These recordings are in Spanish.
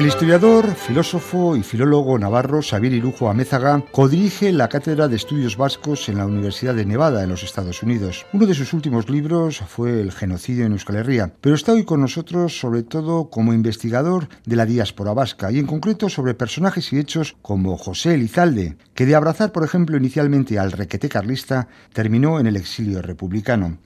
El historiador, filósofo y filólogo navarro Xavier Irujo Amézaga codirige la Cátedra de Estudios Vascos en la Universidad de Nevada, en los Estados Unidos. Uno de sus últimos libros fue El genocidio en Euskal Herria, pero está hoy con nosotros sobre todo como investigador de la diáspora vasca y en concreto sobre personajes y hechos como José Elizalde, que de abrazar, por ejemplo, inicialmente al requete carlista, terminó en el exilio republicano.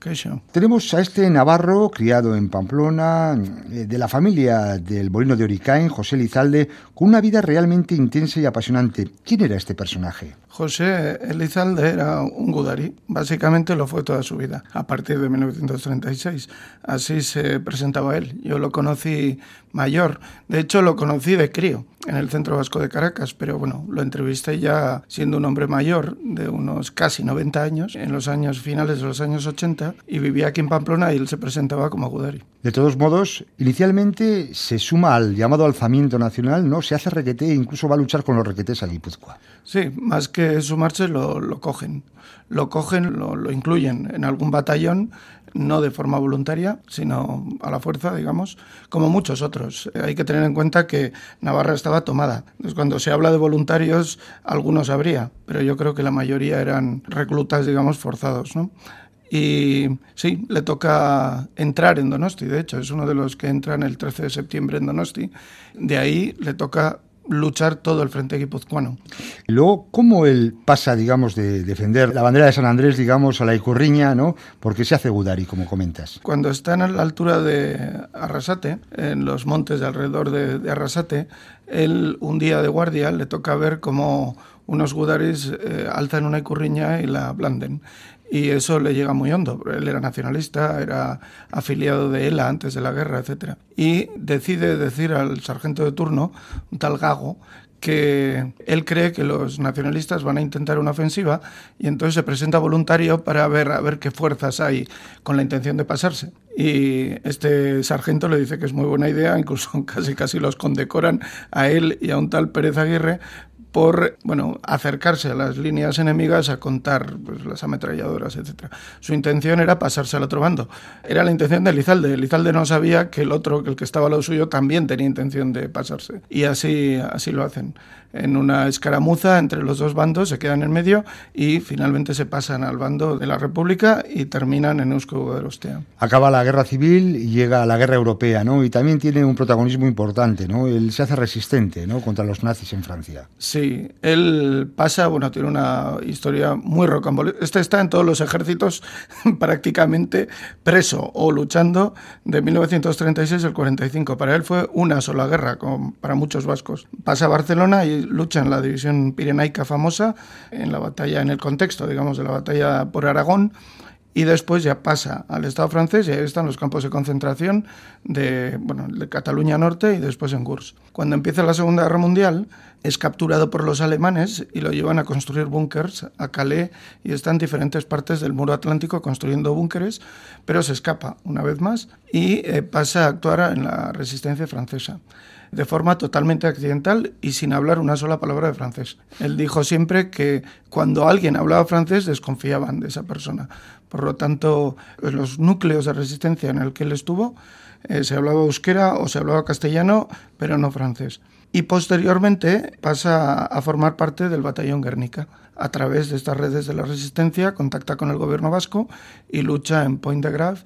Tenemos a este navarro, criado en Pamplona, eh, de la familia del Bolino de Oricaen, José Elizalde, con una vida realmente intensa y apasionante. ¿Quién era este personaje? José Elizalde era un gudarí, básicamente lo fue toda su vida, a partir de 1936. Así se presentaba él. Yo lo conocí mayor, de hecho lo conocí de crío en el Centro Vasco de Caracas, pero bueno, lo entrevisté ya siendo un hombre mayor, de unos casi 90 años, en los años finales de los años 80, y vivía aquí en Pamplona y él se presentaba como Gudari. De todos modos, inicialmente se suma al llamado alzamiento nacional, ¿no? Se hace requete e incluso va a luchar con los requetes a Guipúzcoa. Sí, más que sumarse lo, lo cogen. Lo cogen, lo, lo, incluyen en algún batallón, no de forma voluntaria, sino a la fuerza, digamos, como muchos otros. Hay que tener en cuenta que Navarra estaba tomada. Entonces, cuando se habla de voluntarios, algunos habría, pero yo creo que la mayoría eran reclutas, digamos, forzados, ¿no? Y sí, le toca entrar en Donosti, de hecho, es uno de los que entran el 13 de septiembre en Donosti. De ahí le toca luchar todo el frente guipuzcoano. Luego, ¿cómo él pasa, digamos, de defender la bandera de San Andrés, digamos, a la Icurriña, ¿no? Porque se hace Gudari, como comentas. Cuando están a la altura de Arrasate, en los montes de alrededor de, de Arrasate, él, un día de guardia, le toca ver cómo unos gudaris eh, alzan una icurriña y la blanden y eso le llega muy hondo. Él era nacionalista, era afiliado de ELA antes de la guerra, etc. Y decide decir al sargento de turno, un tal Gago, que él cree que los nacionalistas van a intentar una ofensiva y entonces se presenta voluntario para ver a ver qué fuerzas hay con la intención de pasarse. Y este sargento le dice que es muy buena idea, incluso casi casi los condecoran a él y a un tal Pérez Aguirre por bueno, acercarse a las líneas enemigas a contar pues, las ametralladoras, etc. Su intención era pasarse al otro bando. Era la intención de Lizalde. Elizalde no sabía que el otro, que el que estaba al lado suyo, también tenía intención de pasarse. Y así, así lo hacen. En una escaramuza entre los dos bandos se quedan en medio y finalmente se pasan al bando de la República y terminan en Eusko de Ostea. Acaba la guerra civil y llega la guerra europea, ¿no? Y también tiene un protagonismo importante, ¿no? Él se hace resistente, ¿no? Contra los nazis en Francia. Sí, él pasa, bueno, tiene una historia muy rocambolesca. Este está en todos los ejércitos prácticamente preso o luchando de 1936 al 45. Para él fue una sola guerra, como para muchos vascos. Pasa a Barcelona y lucha en la división pirenaica famosa, en la batalla, en el contexto, digamos, de la batalla por Aragón y después ya pasa al Estado francés y ahí están los campos de concentración de, bueno, de Cataluña Norte y después en Gurs. Cuando empieza la Segunda Guerra Mundial es capturado por los alemanes y lo llevan a construir búnkers a Calais y está en diferentes partes del muro atlántico construyendo búnkeres, pero se escapa una vez más y eh, pasa a actuar en la resistencia francesa de forma totalmente accidental y sin hablar una sola palabra de francés. Él dijo siempre que cuando alguien hablaba francés desconfiaban de esa persona. Por lo tanto, los núcleos de resistencia en el que él estuvo eh, se hablaba euskera o se hablaba castellano, pero no francés. Y posteriormente pasa a formar parte del batallón Guernica. A través de estas redes de la resistencia contacta con el gobierno vasco y lucha en Point de Grave,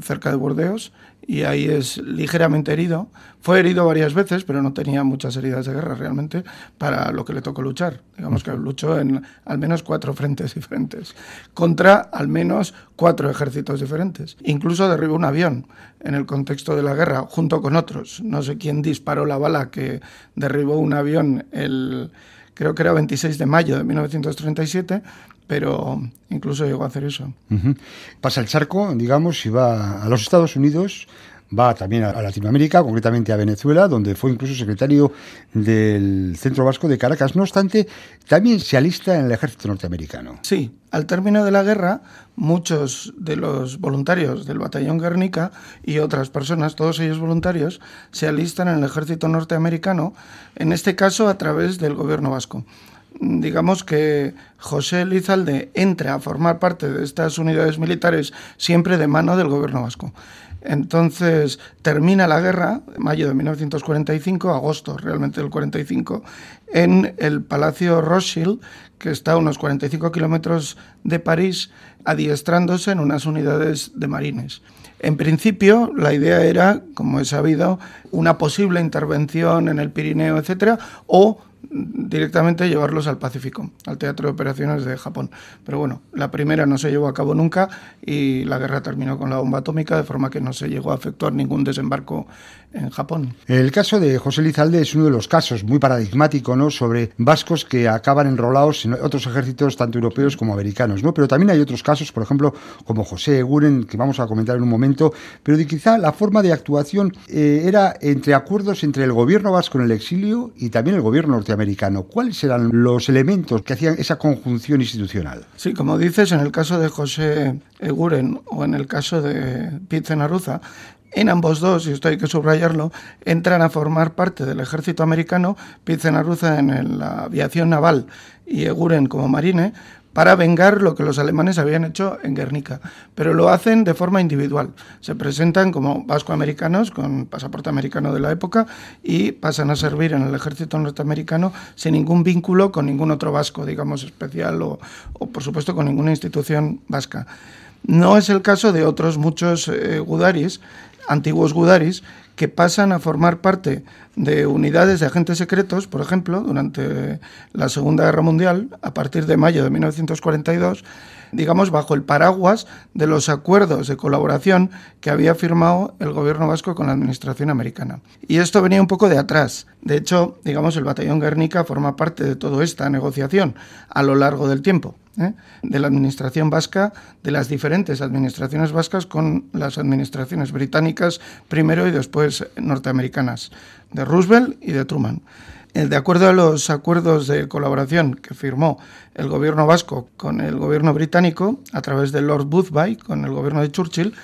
cerca de Burdeos, y ahí es ligeramente herido. Fue herido varias veces, pero no tenía muchas heridas de guerra realmente para lo que le tocó luchar. Digamos que luchó en al menos cuatro frentes diferentes, contra al menos cuatro ejércitos diferentes. Incluso derribó un avión en el contexto de la guerra, junto con otros. No sé quién disparó la bala que derribó un avión el creo que era 26 de mayo de 1937, pero incluso llegó a hacer eso. Pasa el charco, digamos, y va a los Estados Unidos, va también a Latinoamérica, concretamente a Venezuela, donde fue incluso secretario del Centro Vasco de Caracas. No obstante, también se alista en el ejército norteamericano. Sí, al término de la guerra, muchos de los voluntarios del batallón Guernica y otras personas, todos ellos voluntarios, se alistan en el ejército norteamericano, en este caso a través del gobierno vasco. Digamos que José Lizalde entra a formar parte de estas unidades militares siempre de mano del gobierno vasco. Entonces termina la guerra, mayo de 1945, agosto realmente del 45, en el Palacio Rothschild, que está a unos 45 kilómetros de París, adiestrándose en unas unidades de marines. En principio, la idea era, como he sabido, una posible intervención en el Pirineo, etcétera, o directamente llevarlos al Pacífico, al Teatro de Operaciones de Japón. Pero bueno, la primera no se llevó a cabo nunca y la guerra terminó con la bomba atómica, de forma que no se llegó a efectuar ningún desembarco en Japón. El caso de José Lizalde es uno de los casos muy paradigmático ¿no? sobre vascos que acaban enrolados en otros ejércitos, tanto europeos como americanos. ¿no? Pero también hay otros casos, por ejemplo, como José Eguren, que vamos a comentar en un momento, pero de quizá la forma de actuación eh, era entre acuerdos entre el gobierno vasco en el exilio y también el gobierno norteamericano. ¿Cuáles eran los elementos que hacían esa conjunción institucional? Sí, como dices, en el caso de José Eguren o en el caso de Pete Naruza, en ambos dos, y esto hay que subrayarlo, entran a formar parte del ejército americano, Pizzenaruza en la aviación naval y Eguren como marine, para vengar lo que los alemanes habían hecho en Guernica. Pero lo hacen de forma individual. Se presentan como vascoamericanos con pasaporte americano de la época y pasan a servir en el ejército norteamericano sin ningún vínculo con ningún otro vasco, digamos, especial o, por supuesto con ninguna institución vasca. No es el caso de otros muchos eh, gudaris antiguos gudaris que pasan a formar parte de unidades de agentes secretos, por ejemplo, durante la Segunda Guerra Mundial, a partir de mayo de 1942, digamos, bajo el paraguas de los acuerdos de colaboración que había firmado el gobierno vasco con la administración americana. Y esto venía un poco de atrás. De hecho, digamos, el batallón Guernica forma parte de toda esta negociación a lo largo del tiempo. ¿Eh? de la administración vasca, de las diferentes administraciones vascas con las administraciones británicas primero y después norteamericanas, de Roosevelt y de Truman. Eh, de acuerdo a los acuerdos de colaboración que firmó el gobierno vasco con el gobierno británico, a través de Lord Boothby, con el gobierno de Churchill,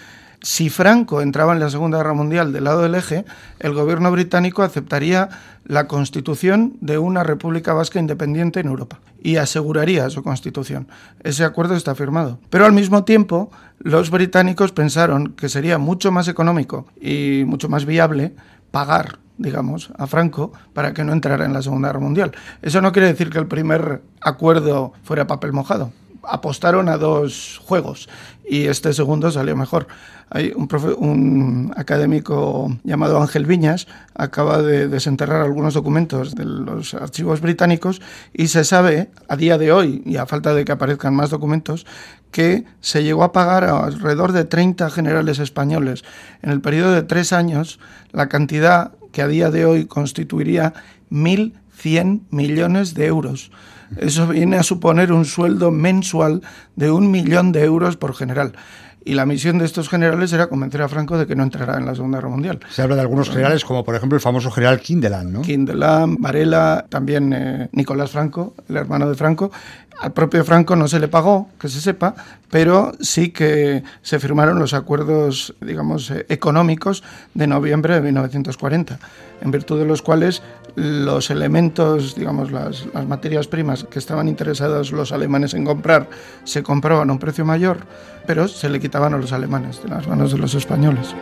si Franco entraba en la Segunda Guerra Mundial del lado del eje, el gobierno británico aceptaría la constitución de una República Vasca independiente en Europa y aseguraría su constitución. Ese acuerdo está firmado. Pero al mismo tiempo, los británicos pensaron que sería mucho más económico y mucho más viable pagar digamos, a Franco para que no entrara en la Segunda Guerra Mundial. Eso no quiere decir que el primer acuerdo fuera papel mojado apostaron a dos juegos y este segundo salió mejor. Hay un, académico llamado Ángel Viñas acaba de desenterrar algunos documentos de los archivos británicos y se sabe a día de hoy, y a falta de que aparezcan más documentos, que se llegó a pagar a alrededor de 30 generales españoles en el periodo de tres años la cantidad que a día de hoy constituiría 1.100 millones de euros. Eso viene a suponer un sueldo mensual de un millón de euros por general. Y la misión de estos generales era convencer a Franco de que no entrará en la Segunda Guerra Mundial. Se habla de algunos generales, como por ejemplo el famoso general Kindelan, ¿no? Kindelan, Varela, también eh, Nicolás Franco, el hermano de Franco. Al propio Franco no se le pagó, que se sepa, pero sí que se firmaron los acuerdos, digamos, eh, económicos de noviembre de 1940, en virtud de los cuales los elementos, digamos, las, las materias primas que estaban interesados los alemanes en comprar se compraban a un precio mayor, pero se le quitaban a los alemanes de las manos de los españoles.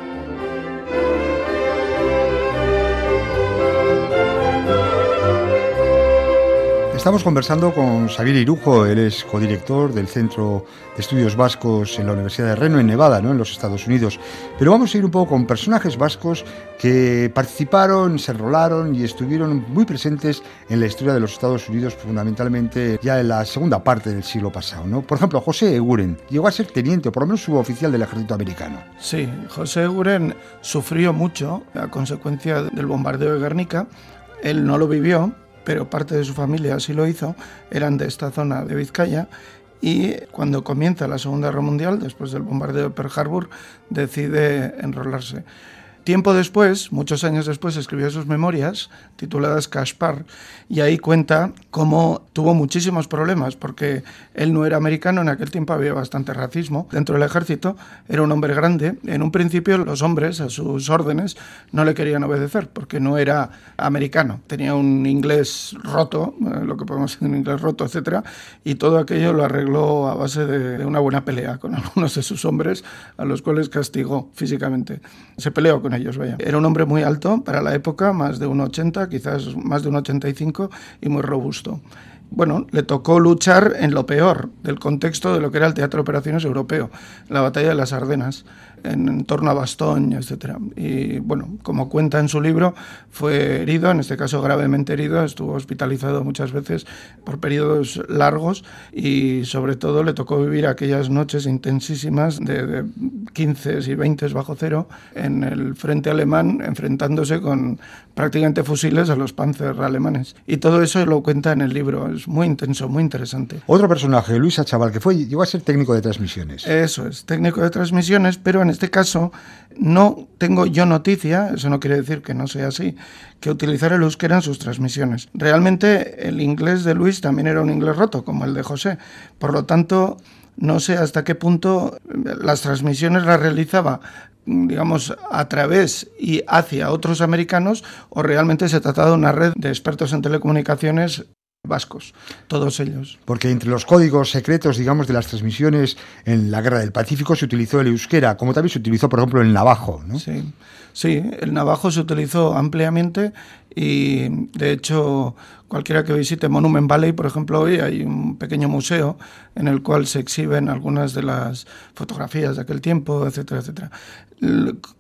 Estamos conversando con Xavier Irujo, él es codirector del Centro de Estudios Vascos en la Universidad de Reno, en Nevada, ¿no? en los Estados Unidos. Pero vamos a ir un poco con personajes vascos que participaron, se enrolaron y estuvieron muy presentes en la historia de los Estados Unidos, fundamentalmente ya en la segunda parte del siglo pasado. ¿no? Por ejemplo, José Eguren llegó a ser teniente, o por lo menos suboficial del ejército americano. Sí, José Eguren sufrió mucho a consecuencia del bombardeo de Guernica. Él no lo vivió, pero parte de su familia sí lo hizo, eran de esta zona de Vizcaya y cuando comienza la Segunda Guerra Mundial, después del bombardeo de Pearl Harbor, decide enrolarse. Tiempo después, muchos años después, escribió sus memorias tituladas Caspar y ahí cuenta cómo tuvo muchísimos problemas porque él no era americano, en aquel tiempo había bastante racismo dentro del ejército, era un hombre grande, en un principio los hombres a sus órdenes no le querían obedecer porque no era americano, tenía un inglés roto, eh, lo que podemos decir un inglés roto, etcétera, y todo aquello lo arregló a base de una buena pelea con algunos de sus hombres a los cuales castigó físicamente. Se peleó con Era un hombre muy alto para la época, más de 1,80, quizás más de 1,85 y muy robusto. Bueno, le tocó luchar en lo peor del contexto de lo que era el Teatro de Operaciones Europeo, la batalla de las Ardenas en, torno a Bastogne, etc. Y bueno, como cuenta en su libro, fue herido, en este caso gravemente herido, estuvo hospitalizado muchas veces por periodos largos y sobre todo le tocó vivir aquellas noches intensísimas de, 15 y 20 bajo cero en el frente alemán, enfrentándose con prácticamente fusiles a los panzer alemanes. Y todo eso lo cuenta en el libro, es muy intenso, muy interesante. Otro personaje, Luisa Chaval, que fue, llegó a ser técnico de transmisiones. Eso es, técnico de transmisiones, pero en este caso no tengo yo noticia, eso no quiere decir que no sea así, que utilizar el euskera en sus transmisiones. Realmente el inglés de Luis también era un inglés roto, como el de José. Por lo tanto, no sé hasta qué punto las transmisiones las realizaba digamos, a través y hacia otros americanos o realmente se trataba de una red de expertos en telecomunicaciones vascos, todos ellos. Porque entre los códigos secretos, digamos, de las transmisiones en la Guerra del Pacífico se utilizó el euskera, como también se utilizó, por ejemplo, el navajo, ¿no? Sí, sí, el navajo se utilizó ampliamente y, de hecho, cualquiera que visite Monument Valley, por ejemplo, hoy hay un pequeño museo en el cual se exhiben algunas de las fotografías de aquel tiempo, etcétera, etcétera.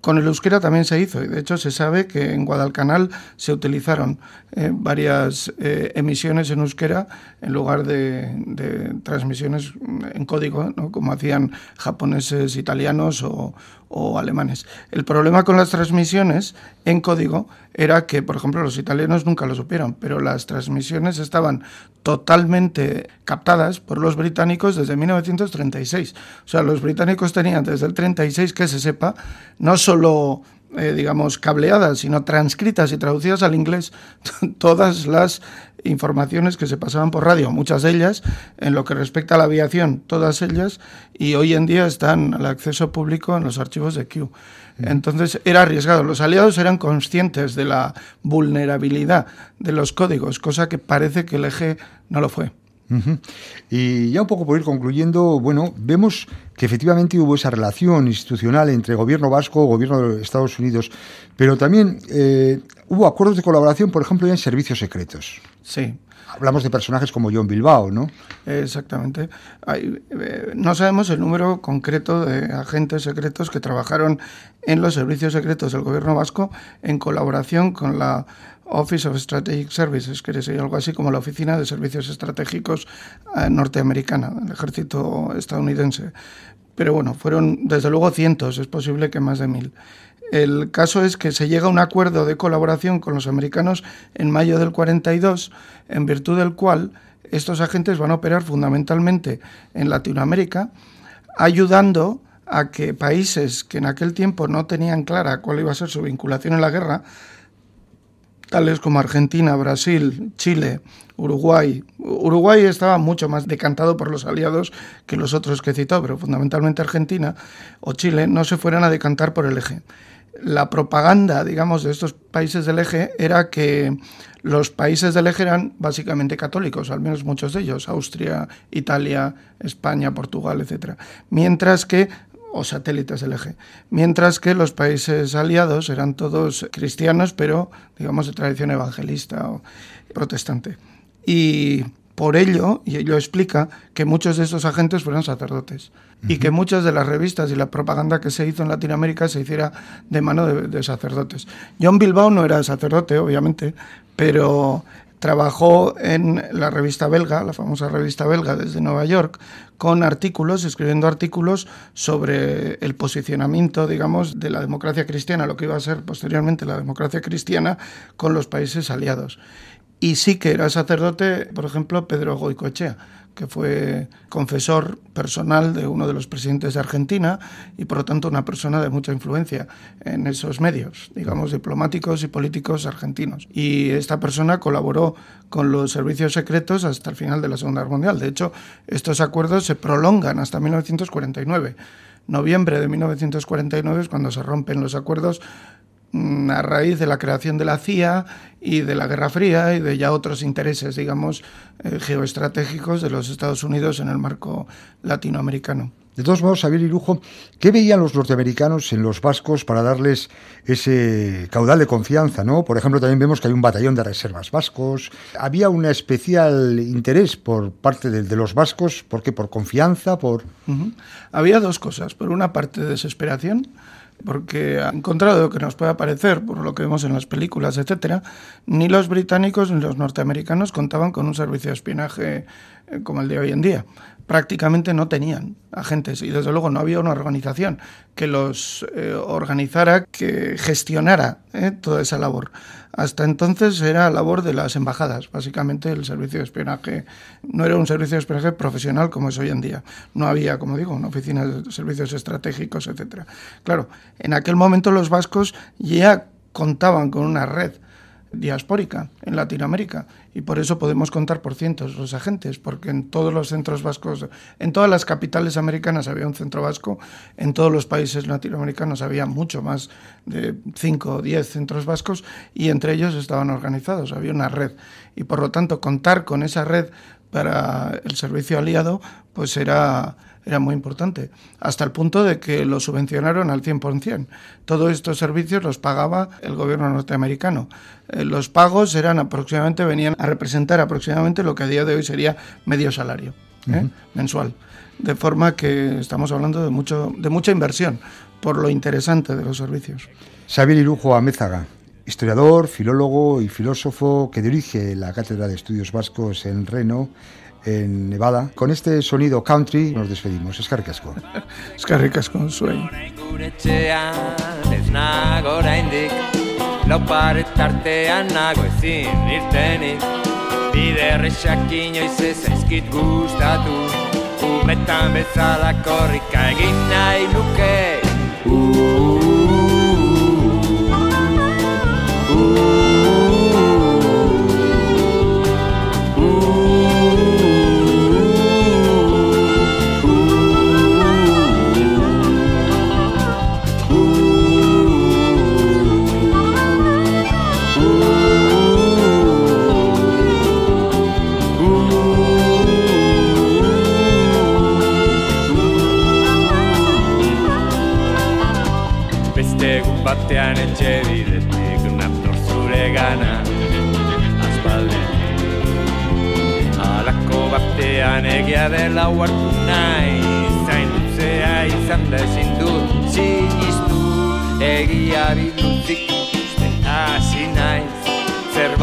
Con el euskera también se hizo y de hecho se sabe que en Guadalcanal se utilizaron eh, varias eh, emisiones en euskera en lugar de, transmisiones en código, como hacían japoneses, italianos o, o alemanes. El problema con las transmisiones en código era que, por ejemplo, los italianos nunca lo supieron, pero las transmisiones estaban totalmente captadas por los británicos desde 1936. O sea, los británicos tenían desde el 36, que se sepa, no solo eh, digamos, cableadas, sino transcritas y traducidas al inglés todas las informaciones que se pasaban por radio, muchas de ellas, en lo que respecta a la aviación, todas ellas, y hoy en día están al acceso público en los archivos de Q. Entonces era arriesgado. Los aliados eran conscientes de la vulnerabilidad de los códigos, cosa que parece que el eje no lo fue. Y ya un poco por ir concluyendo, bueno, vemos que efectivamente hubo esa relación institucional entre gobierno vasco, gobierno de Estados Unidos, pero también eh, hubo acuerdos de colaboración, por ejemplo, en servicios secretos. Sí. Hablamos de personajes como John Bilbao, ¿no? Exactamente. Eh, no sabemos el número concreto de agentes secretos que trabajaron en los servicios secretos del gobierno vasco en colaboración con la Office of Strategic Services, que sería algo así como la Oficina de Servicios Estratégicos eh, norteamericana, del ejército estadounidense. Pero bueno, fueron desde luego cientos, es posible que más de mil. El caso es que se llega a un acuerdo de colaboración con los americanos en mayo del 42, en virtud del cual estos agentes van a operar fundamentalmente en Latinoamérica, ayudando a que países que en aquel tiempo no tenían clara cuál iba a ser su vinculación en la guerra, tales como Argentina, Brasil, Chile, Uruguay. Uruguay estaba mucho más decantado por los aliados que los otros que he citado, pero fundamentalmente Argentina o Chile no se fueran a decantar por el eje. La propaganda, digamos, de estos países del eje era que los países del eje eran básicamente católicos, al menos muchos de ellos, Austria, Italia, España, Portugal, etc. Mientras que o satélites del eje, mientras que los países aliados eran todos cristianos, pero digamos de tradición evangelista o protestante. Y por ello, y ello explica que muchos de estos agentes fueron sacerdotes y que muchas de las revistas y la propaganda que se hizo en Latinoamérica se hiciera de mano de, de sacerdotes. John Bilbao no era sacerdote, obviamente, pero Trabajó en la revista belga, la famosa revista belga desde Nueva York, con artículos, escribiendo artículos sobre el posicionamiento, digamos, de la democracia cristiana, lo que iba a ser posteriormente la democracia cristiana, con los países aliados. Y sí que era sacerdote, por ejemplo, Pedro Goicoechea, que fue confesor personal de uno de los presidentes de Argentina y por lo tanto una persona de mucha influencia en esos medios, digamos, diplomáticos y políticos argentinos. Y esta persona colaboró con los servicios secretos hasta el final de la Segunda Guerra Mundial. De hecho, estos acuerdos se prolongan hasta 1949. Noviembre de 1949 es cuando se rompen los acuerdos a raíz de la creación de la CIA y de la Guerra Fría y de ya otros intereses, digamos, eh, geoestratégicos de los Estados Unidos en el marco latinoamericano. De todos modos, Xavier y Lujo, ¿qué veían los norteamericanos en los vascos para darles ese caudal de confianza? ¿no? Por ejemplo, también vemos que hay un batallón de reservas vascos. Había un especial interés por parte de, los vascos, ¿por qué? ¿Por confianza? por Había dos cosas. Por una parte, desesperación porque en contra de lo que nos pueda parecer, por lo que vemos en las películas, etcétera, ni los británicos ni los norteamericanos contaban con un servicio de espionaje eh, como el de hoy en día prácticamente no tenían agentes y desde luego no había una organización que los eh, organizara, que gestionara eh, toda esa labor. Hasta entonces era labor de las embajadas, básicamente el servicio de espionaje no era un servicio de espionaje profesional como es hoy en día. No había, como digo, una oficina de servicios estratégicos, etcétera. Claro, en aquel momento los vascos ya contaban con una red diaspórica en Latinoamérica. Y por eso podemos contar por cientos los agentes, porque en todos los centros vascos, en todas las capitales americanas había un centro vasco, en todos los países latinoamericanos había mucho más de 5 o 10 centros vascos y entre ellos estaban organizados, había una red. Y por lo tanto contar con esa red para el servicio aliado pues era era muy importante, hasta el punto de que lo subvencionaron al 100%. Todos estos servicios los pagaba el gobierno norteamericano. Eh, los pagos eran aproximadamente, venían a representar aproximadamente lo que a día de hoy sería medio salario ¿eh? mensual. De forma que estamos hablando de, mucho, de mucha inversión por lo interesante de los servicios. Xavier Irujo Amézaga, historiador, filólogo y filósofo que dirige la Cátedra de Estudios Vascos en Reno en Nevada. Con este sonido country nos despedimos. Es carricasco. Es carricasco, sueño. Lau paretartean nago ezin irtenik Bide errexak inoiz ez aizkit gustatu Umetan bezala korrika egin nahi nuke batean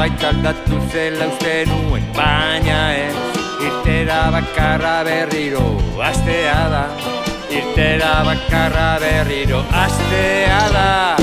Zerbait aldatu zela uste nuen baina ez. Irtera bakarra berriro astea da. Irtera bakarra berriro astea da